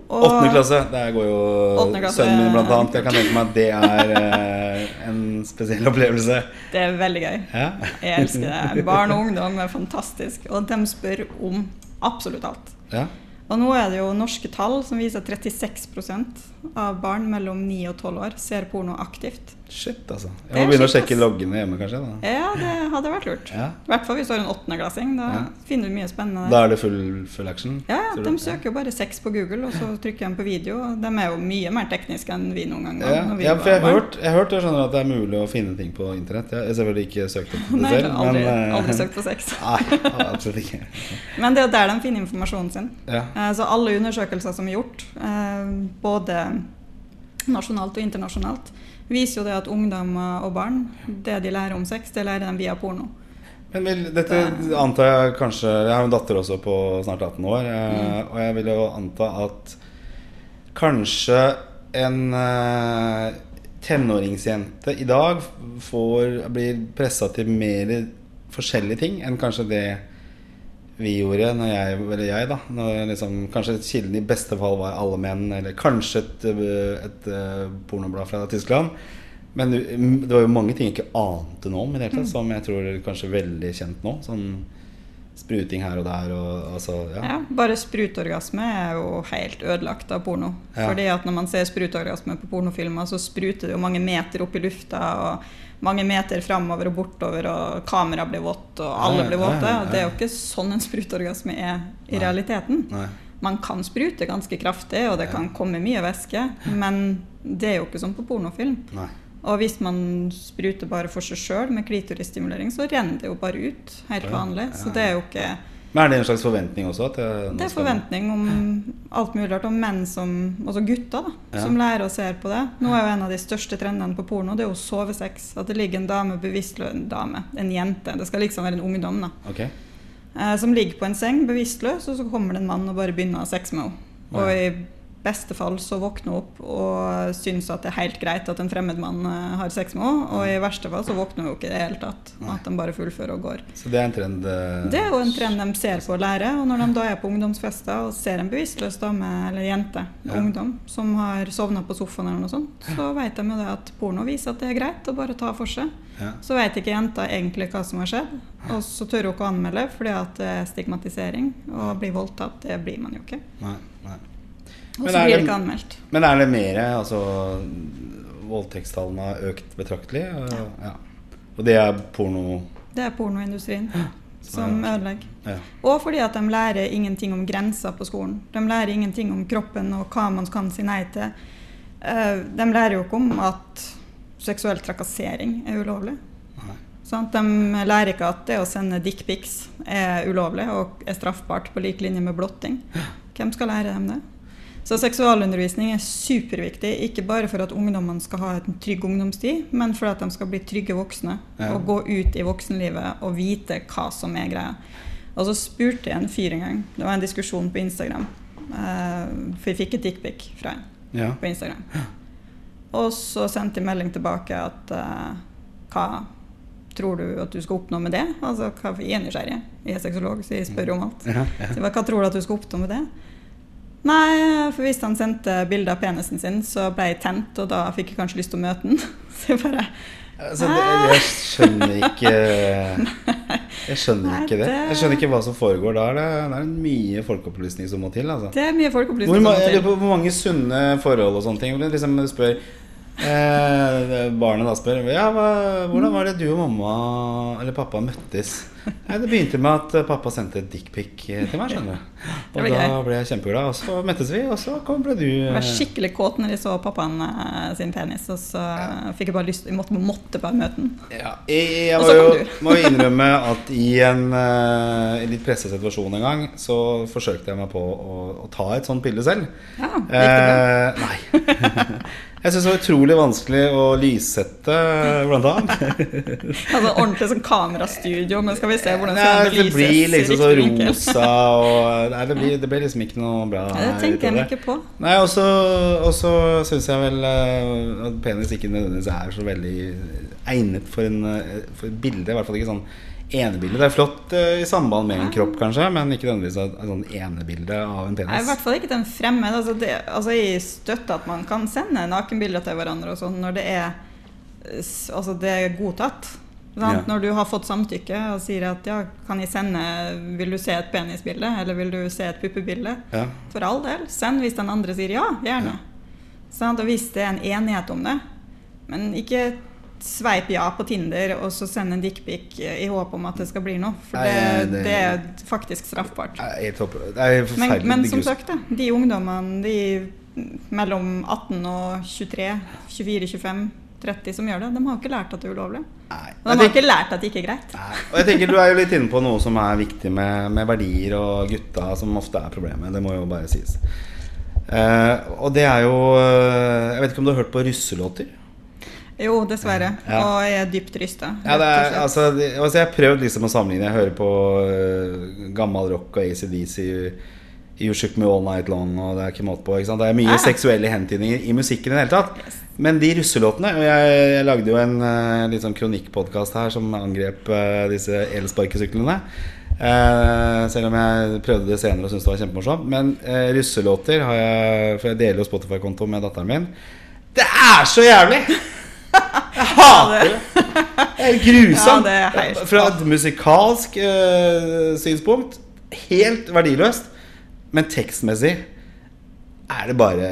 Og- Åttende klasse, der går jo klasse. sønnen min blant annet. Jeg kan tenke meg at det er eh, en spesiell opplevelse. Det er veldig gøy. Ja. Jeg elsker det. Barn og ungdom er fantastisk. Og de spør om absolutt alt. ja. Og nå er det jo norske tall som viser at 36 av barn mellom 9 og 12 år ser porno aktivt. Shit, altså. Jeg må begynne å sjekke loggene hjemme, kanskje. Da, Ja, det hadde vært lurt. ja. I hvert fall hvis du har en åttendeklassing. Da Ja. finner du mye spennende da er det full, full action? Ja, ja, de søker jo bare sex på Google, og så trykker de på video. De er jo mye mer tekniske enn vi noen gang. Ja, ja, for jeg har hørt, hørt jeg skjønner at det er mulig å finne ting på internett. Jeg har selvfølgelig ikke søkt opp det Nei, selv. aldri, men, eh, aldri søkt på sex. [laughs] Nei, absolutt ikke. Men det er jo der de finner informasjonen sin. Ja. Eh, Så alle undersøkelser som er gjort, eh, både [laughs] nasjonalt og internasjonalt, viser jo det at ungdommer og barn, det de lærer om sex, det lærer de via porno. Men vil, dette antar jeg kanskje Jeg har en datter også på snart 18 år, eh, Mm. og jeg vil jo anta at kanskje en eh, tenåringsjente i dag får, blir pressa til mer forskjellige ting enn kanskje det vi gjorde når jeg, eller jeg da når liksom, Kanskje kilden i beste fall var Alle menn, eller kanskje et, et, et, eh, pornoblad fra Tyskland. Men mm, det var jo mange ting jeg ikke ante noe om, i det hele tatt, som jeg tror er kanskje veldig kjent nå. Sånn spruting her og der og altså Ja. Ja, bare sprutorgasme er jo helt ødelagt av porno. Ja. Fordi at når man ser sprutorgasme på pornofilmer, så spruter det jo mange meter opp i lufta, og mange meter framover og bortover, og kameraet blir vått, og alle blir våte. det er jo ikke sånn en sprutorgasme er i realiteten. Man kan sprute ganske kraftig, og det kan komme mye væske, men det er jo ikke sånn på pornofilm. Nei. Og hvis man spruter bare for seg sjøl med klitorisstimulering, så renner det jo bare ut helt vanlig. Så det er jo ikke Men er det en slags forventning også? At det, det er forventning om alt mulig rart. Om menn som Altså gutter, da. Ja. Som lærer og ser på det. Nå er jo en av de største trendene på porno det er jo sovesex. At det ligger en dame bevisstløs En dame, en jente. Det skal liksom være en ungdom, da. Okay. Eh, som ligger på en seng bevisstløs, og så kommer det en mann og bare begynner å ha sex med henne. Og i beste fall så våkner hun opp og syns at det er helt greit at en fremmed mann eh, har sex med henne. Og i verste fall så våkner hun jo ikke i det hele tatt. Nei. At de bare fullfører og går. Så det er en trend uh... Det er jo en trend de ser på å lære. Og når de da er på ungdomsfester og ser en bevisstløs dame eller jente, Ja. ungdom, som har sovna på sofaen eller noe sånt, så vet de jo det at porno viser at det er greit å bare ta for seg. ja. Så vet ikke jenta egentlig hva som har skjedd, og så tør hun ikke å anmelde fordi at det er stigmatisering. Og å bli voldtatt, det blir man jo ikke. Nei, nei. Og så blir det- ikke anmeldt. Men er det mer altså, Voldtektstallene har økt betraktelig? og- Ja. Og det er porno Det er pornoindustrien Som som er- ødelegger. ja. Og fordi at de lærer ingenting om grenser på skolen. De lærer ingenting om kroppen og hva man kan si nei til. Eh, De lærer jo ikke om at seksuell trakassering er ulovlig. Sant? De lærer ikke at det å sende dickpics er ulovlig og er straffbart på lik linje med blotting. Hvem skal lære dem det? Så seksualundervisning er superviktig, ikke bare for at ungdommene skal ha en trygg ungdomstid, men for at de skal bli trygge voksne Ja. og gå ut i voksenlivet og vite hva som er greia. Og så spurte jeg en fyr en gang, det var en diskusjon på Instagram, eh, for jeg fikk et dickpic fra en Ja. på Instagram. Og så sendte jeg melding tilbake at eh, hva tror du at du skal oppnå med det? Altså, hva, jeg er nysgjerrig. Jeg er sexolog, så jeg spør om alt. Ja, ja. Så hva tror du at du skal oppnå med det? Nei, for hvis han sendte bilde av penisen sin, så ble jeg tent, og da fikk jeg kanskje lyst til å møte den. [laughs] Så jeg bare Altså, det, jeg skjønner ikke Jeg skjønner Nei, ikke det. Jeg skjønner ikke hva som foregår. Da det, er mye folkeopplysning som må til. Altså. Det er mye folkeopplysning. som må til. hvor mange sunne forhold og sånne ting. Liksom spør eh, Barnet da spør ja, hvordan var det du og mamma eller pappa møttes. Nei, Det begynte med at pappa sendte et dickpic til meg. skjønner du Og da gøy. ble jeg kjempeglad. Og så møttes vi, og så kom, ble du Jeg var eh, skikkelig kåt når jeg så pappaen eh, sin penis, og så fikk jeg bare lyst Jeg måtte, måtte bare møte den. Ja, jeg, jeg Og jo, du. må jo innrømme at i en uh, litt pressa situasjon en gang, så forsøkte jeg meg på å, å ta et sånt bilde selv. Ja, gikk det bra? Eh, nei. [laughs] Jeg syns det var utrolig vanskelig å lyssette, blant annet. [laughs] Altså ordentlig sånn kamerastudio, men skal vi se hvordan det skal det blir liksom så rosa og Nei, det, blir, det blir liksom ikke noe bra. Det tenker jeg ikke på. Nei, og så, syns jeg vel eh, at penis ikke nødvendigvis er så veldig egnet for, en, eh, for et bilde. I hvert fall ikke sånn enebilde. Det er flott eh, i samband med en kropp, kanskje, men ikke nødvendigvis et, sånn enebilde av en penis. Nei, I hvert fall ikke den en fremmed. Altså, det, altså jeg støtter at man kan sende nakenbilder til hverandre og sånn når det er, altså det er godtatt. Ja. Når du har fått samtykke og sier at ja, kan jeg sende Vil du se et penisbilde, eller vil du se et puppebilde? Ja. For all del. Send hvis den andre sier ja, gjerne. Sant? Og hvis det er en enighet om det. Men ikke sveip ja på Tinder og så send en dickpic i håp om at det skal bli noe. For Nei, det, det- det er faktisk straffbart. Nei, Men, men som sagt, da, de ungdommene de mellom 18 og 23, 24, 25, 30 som gjør det, de har ikke lært at det er ulovlig. Nei. Og de har ikke lært at det ikke er greit. Nei. Og jeg tenker Du er jo litt inne på noe som er viktig med, med verdier og gutta, som ofte er problemet. Det må jo bare sies. Eh, og det er jo eh, Jeg vet ikke om du har hørt på russelåter? Jo, dessverre. Ja. Og jeg er dypt rysta. Ja, er, altså, altså, jeg har prøvd liksom å sammenligne. Jeg hører på uh, gammel rock og ACDC. You Shook Me All Night Long, og det er ikke måte på. Ikke? Det er mye ah. seksuelle hentydninger i musikken i det hele tatt. Men de russelåtene Og jeg, jeg lagde jo en uh, litt sånn kronikkpodkast her som angrep uh, disse elsparkesyklene. Uh, selv om jeg prøvde det senere og syntes det var kjempemorsomt. Men uh, russelåter har jeg For jeg deler jo Spotify-konto med datteren min. Det er så jævlig! Jeg hater det! Det er grusomt. Ja, det er Fra et musikalsk uh, synspunkt helt verdiløst. Men tekstmessig er det bare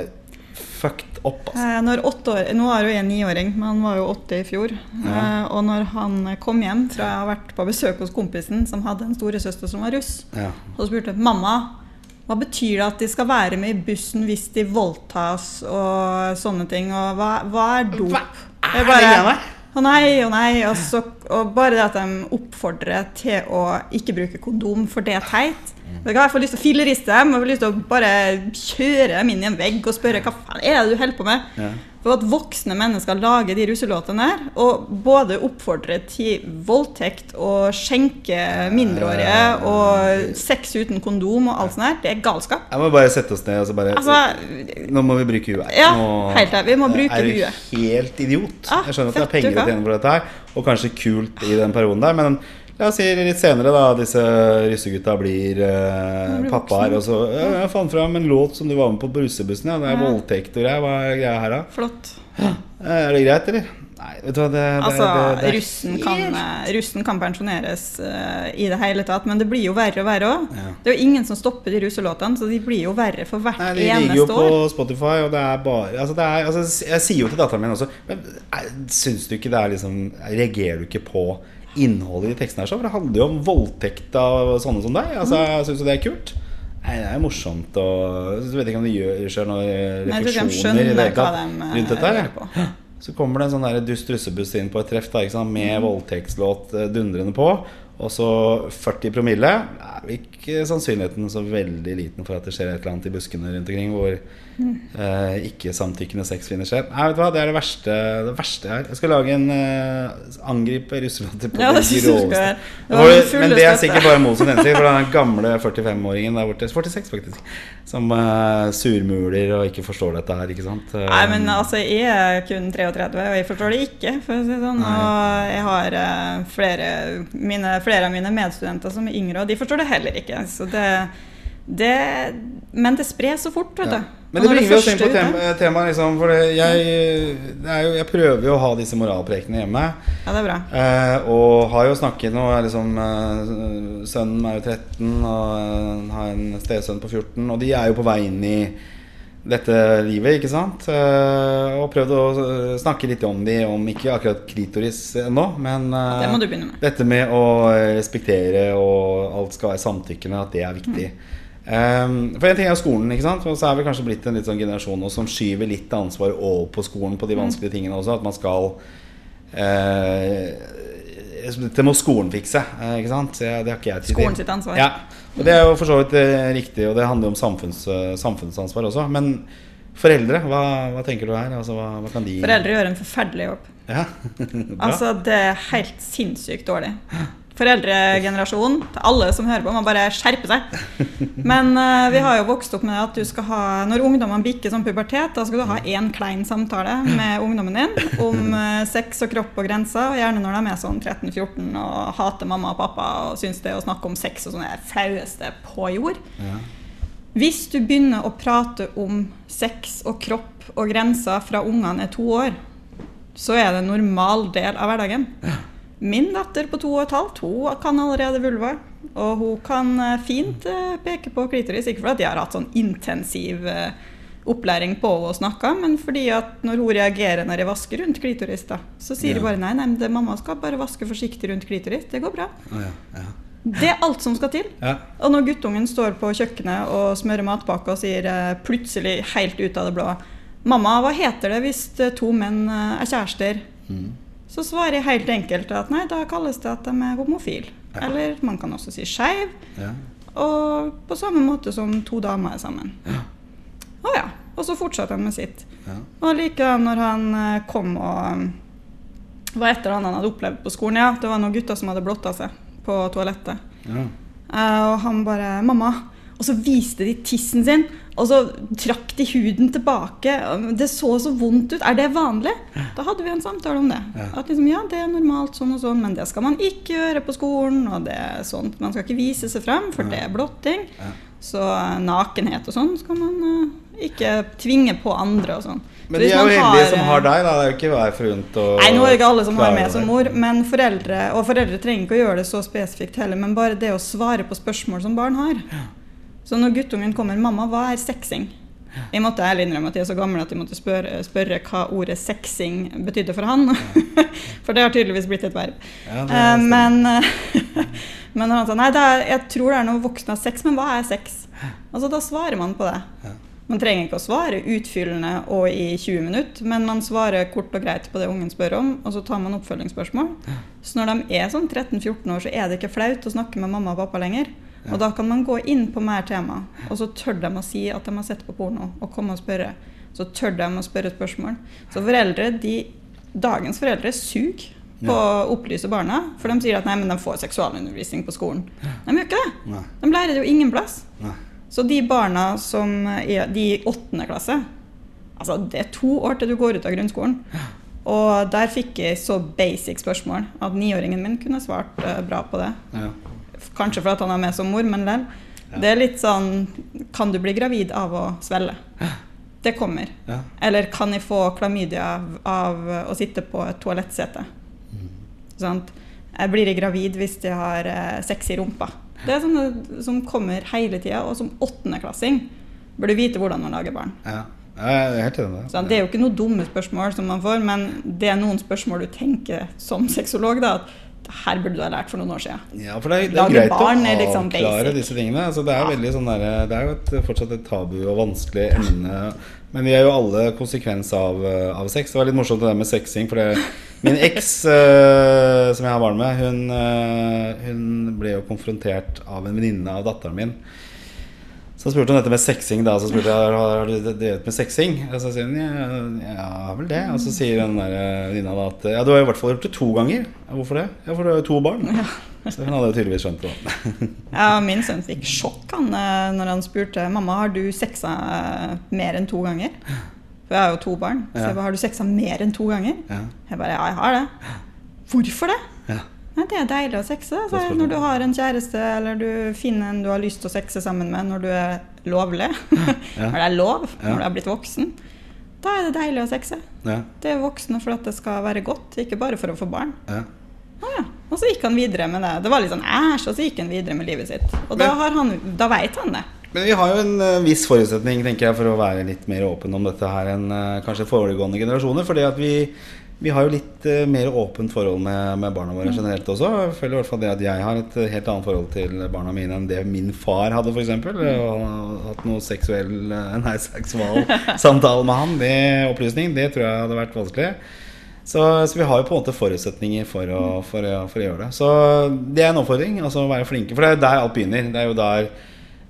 fucked up. Altså. Eh, år, nå er jo jeg niåring, men han var jo åtte i fjor. Ja. Uh, og når han kom hjem fra å ha vært på besøk hos kompisen som hadde en storesøster som var russ, Ja. og spurte mamma hva betyr det at de skal være med i bussen hvis de voldtas og sånne ting, og hva, hva er dop? Hva er bare, det greia der? Å nei, å nei. Og, så, og bare det at de oppfordrer til å ikke bruke kondom, for det er teit. Jeg har i Jeg får lyst til å filleriste dem og får lyst til å bare kjøre dem inn i en vegg og spørre hva faen er det du holder på med. Ja. For at voksne mennesker lager de russelåtene der, og både oppfordrer til voldtekt og skjenke mindreårige og sex uten kondom og alt sånt der, det er galskap. Jeg må bare sette oss ned og så bare Altså, Nå må vi bruke huet. Ja, Nå helt der. Vi må bruke er huet. du helt idiot. Ah, jeg skjønner at det er penger å tjene på dette her, og kanskje kult i den perioden der, men la oss si litt senere, da, disse russegutta blir eh, blir pappaer, og så ja, Jeg fant fram en låt som du var med på på russebussen, ja. Det er Ja. voldtekt og greier. Hva er greia her, da? Flott. Ja. Er det greit, eller? Nei, vet du hva, det, det, Altså, det, det, russen kan, eh, russen kan pensjoneres uh, i det hele tatt, men det blir jo verre og verre òg. Ja. Det er jo ingen som stopper de russelåtene, så de blir jo verre for hvert eneste Nei, De ligger jo på år. Spotify, og det er bare altså det er, altså, Jeg sier jo til datteren min også Men er- syns du ikke det er liksom Reagerer du ikke på innholdet i teksten her? Så? For det handler jo om voldtekt av sånne som deg. Altså, jeg Syns jo det er kult? Nei, det er morsomt og Jeg vet ikke om de gjør seg noen refleksjoner de hva de eh, rundt dette her. Så kommer det en sånn dust russebuss inn på et treff da, sant? Mm. med voldtektslåt eh, dundrende på. Og så 40 promille. Er ikke sannsynligheten så veldig liten for at det skjer et eller annet i buskene rundt omkring hvor Mm. eh, ikke-samtykkende sex finner sted. Nei, vet du hva, det er det verste, det verste her. Jeg skal lage en eh, angripe russelåter på Ja, det groveste. Men det er sikkert bare mot sin hensikt, for den gamle 45-åringen der borte 46 faktisk Som eh, surmuler og ikke forstår dette her, ikke sant? Nei, men altså, jeg er kun 33, og jeg forstår det ikke. For å si det sånn. Nei. Og jeg har eh, flere, mine, flere av mine medstudenter som er yngre, og de forstår det heller ikke. Så det, det Men det spres så fort, vet du. Ja. Men det bringer oss inn på tema, temaet, liksom. For det, jeg, det jo, jeg prøver jo å ha disse moralprekene hjemme. Ja, det er bra. Eh, og har jo snakket nå liksom, eh, Sønnen er jo 13 og eh, har en stesønn på 14. Og de er jo på vei inn i dette livet, ikke sant? Eh, og prøvd å eh, snakke litt om de, om ikke akkurat klitoris ennå, men eh, Det må du begynne med. dette med å respektere og alt skal være samtykkende, at det er viktig. Um, for en ting er jo skolen, ikke sant? og så er vi kanskje blitt en litt sånn generasjon nå som skyver litt ansvar over på skolen på de vanskelige tingene også. At man skal eh, Dette må skolen fikse, eh, ikke sant? Det har ikke jeg tid til. Skolen sitt ansvar. Ja, og det er jo for så vidt eh, riktig, og det handler om samfunns, eh, samfunnsansvar også. Men foreldre, hva, hva tenker du her? Altså, hva, hva kan de Foreldre gjør en forferdelig jobb. Ja. [laughs] Altså, det er helt sinnssykt dårlig. Foreldregenerasjonen, til alle som hører på, må bare skjerpe seg. Men uh, vi har jo vokst opp med at du skal ha Når ungdommene bikker som pubertet, da skal du ha én klein samtale med ungdommen din om uh, sex og kropp og grenser. Og gjerne når de er sånn 13-14 og hater mamma og pappa og syns det å snakke om sex og sånn er det flaueste på jord. Ja. Hvis du begynner å prate om sex og kropp og grenser fra ungene er to år, så er det en normal del av hverdagen. Min datter på to og et halvt hun kan allerede vulva. Og hun kan eh, fint eh, peke på klitoris. Ikke fordi jeg har hatt sånn intensiv eh, opplæring på å snakke, men fordi at når hun reagerer når jeg vasker rundt klitoris, da, så sier Ja. de bare nei, nei, det, mamma skal bare vaske forsiktig rundt klitoris. Det går bra. Ja, ja. Det er alt som skal til. Ja. Og når guttungen står på kjøkkenet og smører matpakke og sier plutselig helt ut av det blå 'Mamma, hva heter det hvis to menn er kjærester?' Mm. Så svarer jeg helt enkelt at nei, da kalles det at de er homofile. Ja. Eller man kan også si skeiv. Ja. Og på samme måte som to damer er sammen. Å ja. Og så fortsatte han med sitt. Ja. Og likevel når han eh, kom og var et eller annet han hadde opplevd på skolen. ja. Det var noen gutter som hadde blotta seg på toalettet. Ja. Uh, og han bare 'Mamma.' Og så viste de tissen sin, og så trakk de huden tilbake. Det så så vondt ut. Er det vanlig? Da hadde vi en samtale om det. Ja. At liksom, ja, det er normalt sånn og sånn, men det skal man ikke gjøre på skolen. Og det er sånt. Man skal ikke vise seg frem, for det er blotting. Ja. Så eh, nakenhet og sånn skal man uh, ikke tvinge på andre og sånn. Men de er jo heldige har, som eh, har deg, da. Det er jo ikke hver forunt å Nei, nå er det ikke alle som har meg som mor, men foreldre Og foreldre trenger ikke å gjøre det så spesifikt heller, men bare det å svare på spørsmål som barn har. Så når guttungen kommer 'Mamma, hva er sexing?' Jeg måtte ærlig innrømme at jeg er så gammel at jeg måtte spørre, spørre hva ordet 'sexing' betydde for han. [laughs] for det har tydeligvis blitt et verb. Ja, Eh, men, [laughs] men han sa nei, det er, jeg tror det er noe voksne har sex, men hva er sex? Altså Da svarer man på det. Ja. Man trenger ikke å svare utfyllende og i 20 minutter, men man svarer kort og greit på det ungen spør om, og så tar man oppfølgingsspørsmål. Så når de er sånn 13-14 år, så er det ikke flaut å snakke med mamma og pappa lenger. Og da kan man gå inn på mer tema, og så tør de å si at de har sett på porno, og komme og spørre. Så tør de å spørre spørsmål. Så foreldre, de, dagens foreldre suger på å opplyse barna, for de sier at nei, men de får seksualundervisning på skolen. De gjør ikke det. Nei. De lærer det jo ingen plass. Nei. Så de barna som er de i åttende klasse Altså, det er to år til du går ut av grunnskolen. Og der fikk jeg så basic spørsmål at niåringen min kunne svart eh, bra på det. Ja. Kanskje fordi han er med som mor, men lell. Ja. Det er litt sånn Kan du bli gravid av å svelle? Det kommer. Ja. Eller kan jeg få klamydia av, å sitte på et toalettsete? Sant? Jeg blir jeg gravid hvis jeg har eh, sex i rumpa? Det er sånne som kommer hele tida, og som åttendeklassing du vite hvordan man lager barn. Ja. Med Det er jo ikke noen dumme spørsmål som man får, men det er noen spørsmål du tenker som sexolog da, at her burde du ha lært for noen år siden. Ja, for det er, det er greit barn å liksom avklare basic. disse tingene. Altså, det er, veldig sånn der, det er jo et, fortsatt et tabu og vanskelig emne. Men vi er jo alle konsekvens av, eh, av sex. Det var litt morsomt det der med sexing. For det, min eks, uh, [laughs] som jeg har barn med, hun, uh, hun ble jo konfrontert av en venninne av datteren min. Så spurte hun dette med sexing, da. Så spurte jeg har du drevet med sexing. Og så sier hun ja, ja vel det. Og så sier den der eh, venninna da at ja, du har i hvert fall gjort det to ganger. Ja, hvorfor det? Ja, for du har jo to barn. Så hun hadde jo tydeligvis skjønt det. [laughs] Ja, min sønn fikk sjokk han, eh, når han spurte mamma har du sexa eh, mer enn to ganger. For jeg har jo to barn. Så jeg bare, har du sexa mer enn to ganger? Ja. Jeg bare ja, jeg har det. Hvorfor det? Ja. Nei, det er deilig å sexe. Altså, når du har en kjæreste eller du finner en du har lyst til å sexe sammen med når du er lovlig, [laughs] Ja. når det er lov, Ja. når du er blitt voksen, da er det deilig å sexe. Ja. Det er voksne for at det skal være godt, ikke bare for å få barn. Ja. Ja. Og så gikk han videre med det. Det var litt sånn æsj, og så gikk han videre med livet sitt. Og da, har han, da vet han det. Men vi har jo en eh, viss forutsetning tenker jeg, for å være litt mer åpen om dette her enn eh, kanskje foregående generasjoner. fordi at vi, vi har jo litt uh, mer åpent forhold med, med barna våre generelt også. Jeg føler i hvert fall det at jeg har et eh, helt annet forhold til barna mine enn det min far hadde, f.eks. Og hatt noe seksuell eh, Nei, [laughs] seksual samtale med han, det opplysning, det tror jeg hadde vært vanskelig. Så, så vi har jo på en måte forutsetninger for å, for, å, for å gjøre det. Så det er en oppfordring. Altså å være flinke. For det er jo der alt begynner. Det er jo der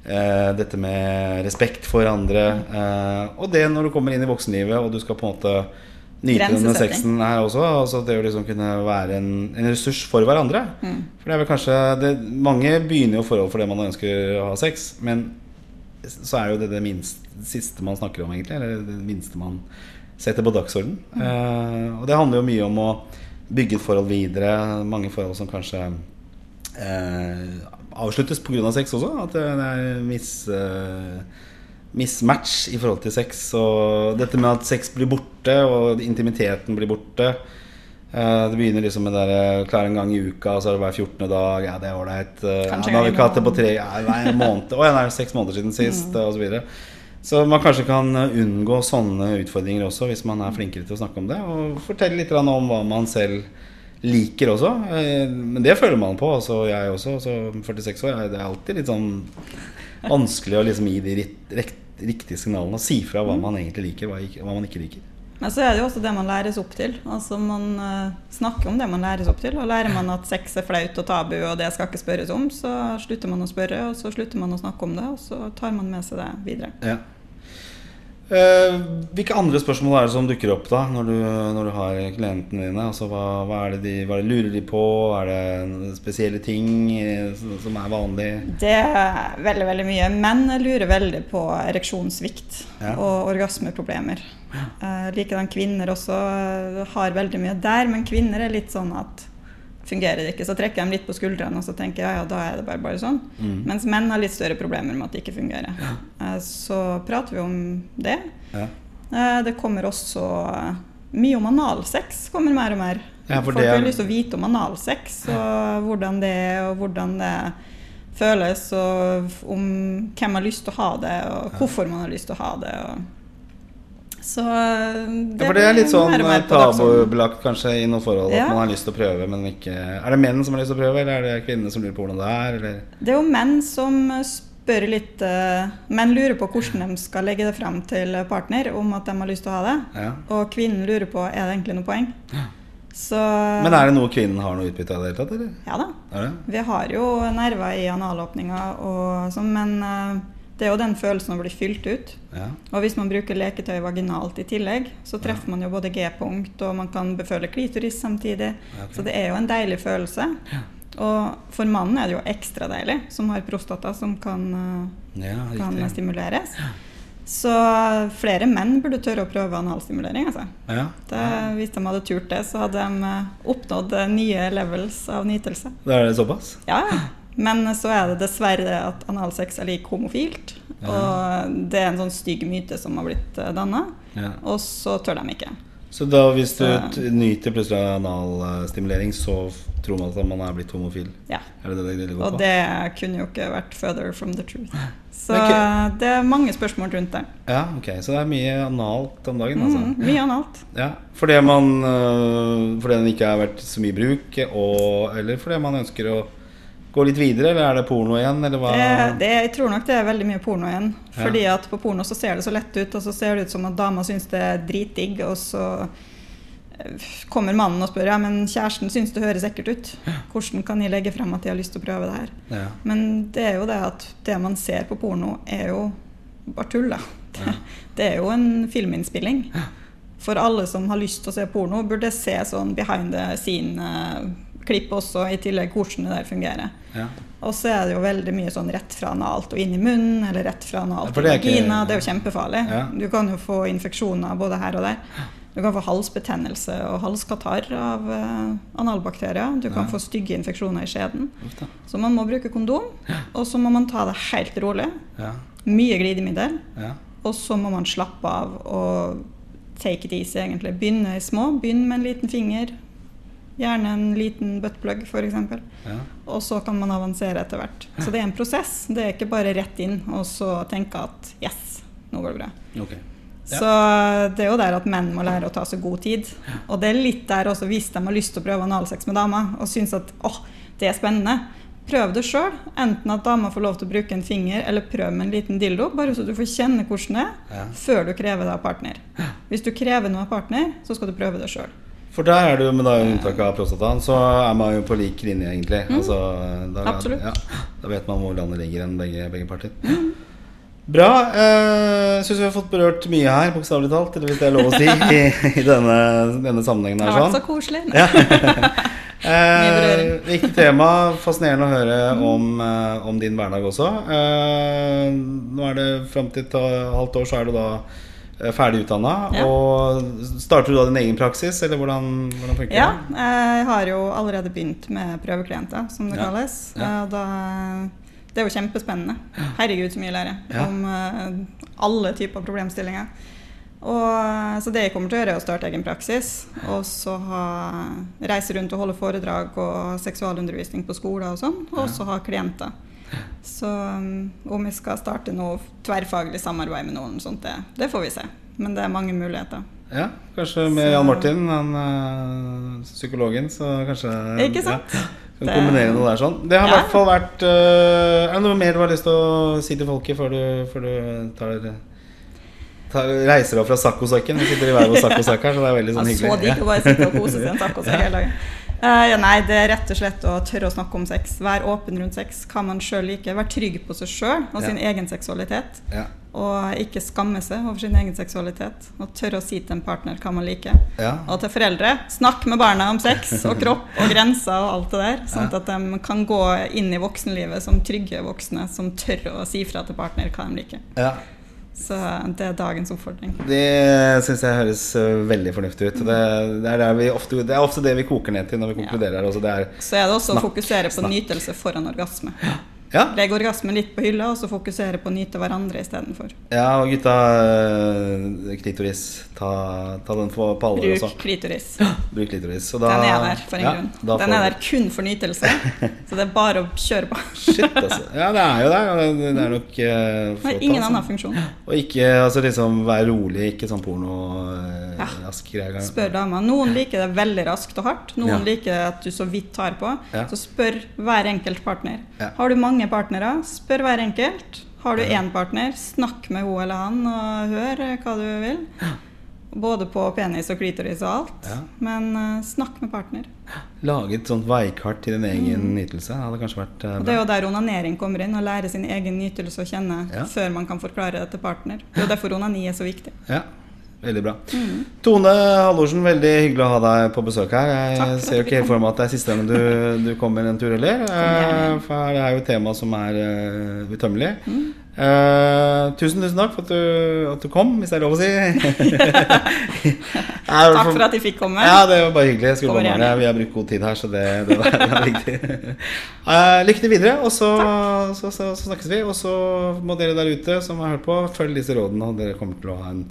eh, dette med respekt for andre eh, Og det når du kommer inn i voksenlivet og du skal på en måte nyte denne Grensesetting. sexen her også. Altså det å liksom kunne være en, en ressurs for hverandre. For det er vel kanskje det, Mange begynner jo forhold fordi man ønsker å ha sex, men så er jo det det minst, siste man snakker om, egentlig. Eller det minste man setter på dagsorden. Eh, og det handler jo mye om å bygge et forhold videre. Mange forhold som kanskje eh, avsluttes pga. sex også. At det det er mis, eh, mismatch i forhold til sex. Og dette med at sex blir borte, og intimiteten blir borte. Eh, det begynner liksom med der, klare en gang i uka, så er det hver 14. dag. Ja, det er ålreit. Uh, ja, Kanskje nå har vi ikke hatt det på tre ja, en måned. Å ja, det er seks måneder siden sist, og så videre. Så man kanskje kan unngå sånne utfordringer også, hvis man er flinkere til å snakke om det. Og fortelle litt om hva man selv liker også. Eh, Men det føler man på. Altså jeg også, så 46 år. Det er alltid litt sånn vanskelig å liksom gi de rikt- rikt- riktige signalene si fra hva man egentlig liker, hva hva man ikke liker. Men så er det jo også det man læres opp til. Altså Man eh, snakker om det man læres opp til. Og lærer man at sex er flaut og tabu, og det skal ikke spørres om, så slutter man å spørre, og så slutter man å snakke om det, og så tar man med seg det videre. Ja. Eh, hvilke andre spørsmål er det som dukker opp da når du, når du har klientene dine? Altså, hva, hva, er det de, hva lurer de på? Er det spesielle ting eh, som er vanlig? Det er veldig veldig mye. Menn lurer veldig på ereksjonssvikt ja. og orgasmeproblemer. Ja. Eh, Likedan kvinner også har veldig mye der, men kvinner er litt sånn at fungerer det ikke, så trekker de litt på skuldrene og så tenker jeg ja, ja, da er det bare, bare sånn. Mm. Mens menn har litt større problemer med at det ikke fungerer. Ja. Eh, så prater vi om det. Ja. Eh, det kommer også mye om analsex. kommer mer og mer. Folk har lyst til å vite om analsex, og hvordan det er, og hvordan det føles, og om hvem har lyst til å ha det, og hvorfor man har lyst til å ha det. og så det, ja, for det er litt sånn tabubelagt kanskje i noen forhold ja. at man har lyst til å prøve, men ikke Er det menn som har lyst til å prøve, eller er det kvinner som lurer på hvordan det er? Eller? Det er jo menn som spør litt uh, Menn lurer på hvordan de skal legge det fram til partner om at de har lyst til å ha det. Ja. Og kvinnen lurer på er det egentlig noe poeng. Så, men er det noe kvinnen har noe utbytte av det hele tatt? Eller? Ja da. Vi har jo nerver i analåpninga og sånn, men uh, det er jo den følelsen å bli fylt ut. Ja. Og hvis man bruker leketøy vaginalt i tillegg, så treffer ja. man jo både G-punkt, og man kan beføle klitoris samtidig. Okay. Så det er jo en deilig følelse. Ja. Og for mannen er det jo ekstra deilig, som har prostata som kan, eh, kan stimuleres. Så flere menn burde tørre å prøve analstimulering. Altså. Det, hvis de hadde turt det, så hadde de eh, oppnådd eh, nye levels av nytelse. Det er det såpass? Ja, [laughs] men så er det dessverre at analsex er lik homofilt. Ja. Og det er en sånn stygg myte som har blitt eh, danna. Ja. Og så tør de ikke. Så da hvis du så, nyter plutselig analstimulering, så tror man at man er blitt homofil? Ja. Det det det og det kunne jo ikke vært further from the truth. [laughs] Så okay. det er mange spørsmål rundt det. Ja, ok. Så det er mye analt om dagen? Altså. Mm, mye analt. Ja, fordi, man, øh, fordi den ikke har vært så mye bruk, og, eller fordi man ønsker å gå litt videre, eller er det porno igjen? Eller hva? Det, det, jeg tror nok det er veldig mye porno igjen. Ja. Fordi at på porno så ser det så lett ut, og så ser det ut som at dama syns det er dritdigg, og så eh, kommer mannen og spør ja, men kjæresten syns det høres ekkelt ut. Hvordan kan de legge frem at de har lyst til å prøve det her? Ja. Men det er jo det at det man ser på porno, er jo bare tull. da. Det, [laughs] det er jo en filminnspilling. For alle som har lyst til å se porno, burde se sånn behind the scene klipp også, i tillegg hvordan det der fungerer. Ja. Og så er det jo veldig mye sånn rett fra analt og inn i munnen, eller rett fra analt til vagina. Det er jo kjempefarlig. Ja. Du kan jo få infeksjoner både her og der. Du kan få halsbetennelse og halskatarr av uh, analbakterier. Du kan ja. få stygge infeksjoner i skjeden. Så man må bruke kondom, og så må man ta det helt rolig. Mye glidemiddel. Og så må man slappe av og take it easy, egentlig. Begynne små. Begynn med en liten finger. Gjerne en liten buttplug, f.eks. Ja. Og så kan man avansere etter hvert. Så det er en prosess. Det er ikke bare rett inn og så tenke at yes, nå går det bra. Okay. Ja. Så det er jo der at menn må lære å ta seg god tid. Og det er litt der også hvis de har lyst til å prøve analsex med dama og syns at åh, det er spennende. Prøv det sjøl. Enten at dama får lov til å bruke en finger, eller prøv med en liten dildo. Bare så du får kjenne hvordan det er, ja. før du krever det av partner. Hvis du krever noe av partner, så skal du prøve det sjøl. For der er jo, med da unntak av prostataen, så er man jo på lik linje, egentlig. Mm. Altså, da, Absolutt. Ja, da vet man hvor landet ligger enn begge, begge parter. Mm. Bra. Eh, Syns vi har fått berørt mye her, bokstavelig talt. Eller hvis det er lov å si, [laughs] i, i denne, denne, sammenhengen her. Det har vært så koselig. Ja. [laughs] eh, viktig tema. Fascinerende å høre mm. om, eh, om, din hverdag også. Eh, nå er det fram til et halvt år, så er det da ferdig utdanna. Ja. Og starter du da din egen praksis, eller hvordan, hvordan funker ja, det? Ja, jeg har jo allerede begynt med prøveklienter, som det ja. kalles. Eh, da, det er jo kjempespennende. Herregud, så mye jeg lærer om uh, alle typer problemstillinger. Og, så det jeg kommer til å gjøre, er å starte egen praksis. Og så ha, reise rundt og holde foredrag og seksualundervisning på skoler og sånn. Og så ha klienter. Så um, om vi skal starte noe tverrfaglig samarbeid med noen sånt, det, det, får vi se. Men det er mange muligheter. Ja, kanskje med så, Jan Martin, han uh, psykologen, så kanskje Ikke sant? Ja, kan kombinere noe der sånn. Det har i ja. hvert fall vært uh, Er det noe mer du har lyst til å si til folket før du, før du tar tar, reiser opp fra saccosekken. Vi sitter i hver vår saccosekk her, så det er veldig sånn hyggelig. Så digg å bare sitte og kose seg i en saccosekk [laughs] hele dagen. Eh, ja, nei, det er rett og slett å tørre å snakke om sex. Være åpen rundt sex. Hva man sjøl liker. Være trygg på seg sjøl og Ja. sin egen seksualitet. Ja. Og ikke skamme seg over sin egen seksualitet. Og tørre å si til en partner hva man liker. Ja. Og til foreldre, snakk med barna om sex [laughs] og kropp og grenser og alt det der. Sånn at de kan gå inn i voksenlivet som trygge voksne som tør å si fra til partner hva de liker. Ja. Så det er dagens oppfordring. Det syns jeg høres øh, veldig fornuftig ut. Det, det, er ofte, det er ofte det vi koker ned til når vi konkluderer Ja. Også. Det er Så er det også Snakk. å fokusere på Snakk. nytelse foran orgasme. Ja, Legg orgasmen litt på hylla, og så fokusere på å nyte hverandre istedenfor. ja og gutta, øh, klitoris, ta, ta den på, på alvor også. Bruk klitoris. Bruk klitoris. Da- Den er der for en ja, grunn. Den er der kun for nytelse. Så det er bare å kjøre på. Shit, altså. Ja, det er jo det. Det er nok uh, Det har ingen annen funksjon. Og ikke altså, liksom være rolig, ikke sånn porno uh, Ja. rask greier. Spør dama. Noen liker det veldig raskt og hardt. Noen Ja. liker at du så vidt tar på. Så spør hver enkelt partner. Har du mange partnere, spør hver enkelt. Har du én partner, snakk med hun eller han og hør hva du vil. Både på penis og klitoris og alt. Ja. Men uh, snakk med partner. Lage et sånt veikart til din egen nytelse. Hadde kanskje vært uh, Mm. Det er jo der onanering kommer inn. Å lære sin egen nytelse å kjenne Ja. før man kan forklare det til partner. Det er derfor onani er så viktig. Ja, veldig bra. Mm. Tone Hallorsen, veldig hyggelig å ha deg på besøk her. Jeg Takk ser jo ikke helt for meg at det er siste gang du, du kommer en tur heller. Eh, For det er jo et tema som er uh, utømmelig. Mm. Uh, tusen, tusen takk for at du, at du kom, hvis det er lov å si. [laughs] Takk for at jeg fikk komme. Ja, det var bare hyggelig. Jeg skulle bare mangle. Vi har brukt god tid her, så det, det, var, det var viktig. Uh, [laughs] lykke til videre, og så, så, så, så snakkes vi. Og så må dere der ute som har hørt på, følg disse rådene, og dere kommer til å ha en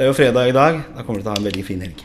Det er jo fredag i dag. Da kommer du til å ha en veldig fin helg.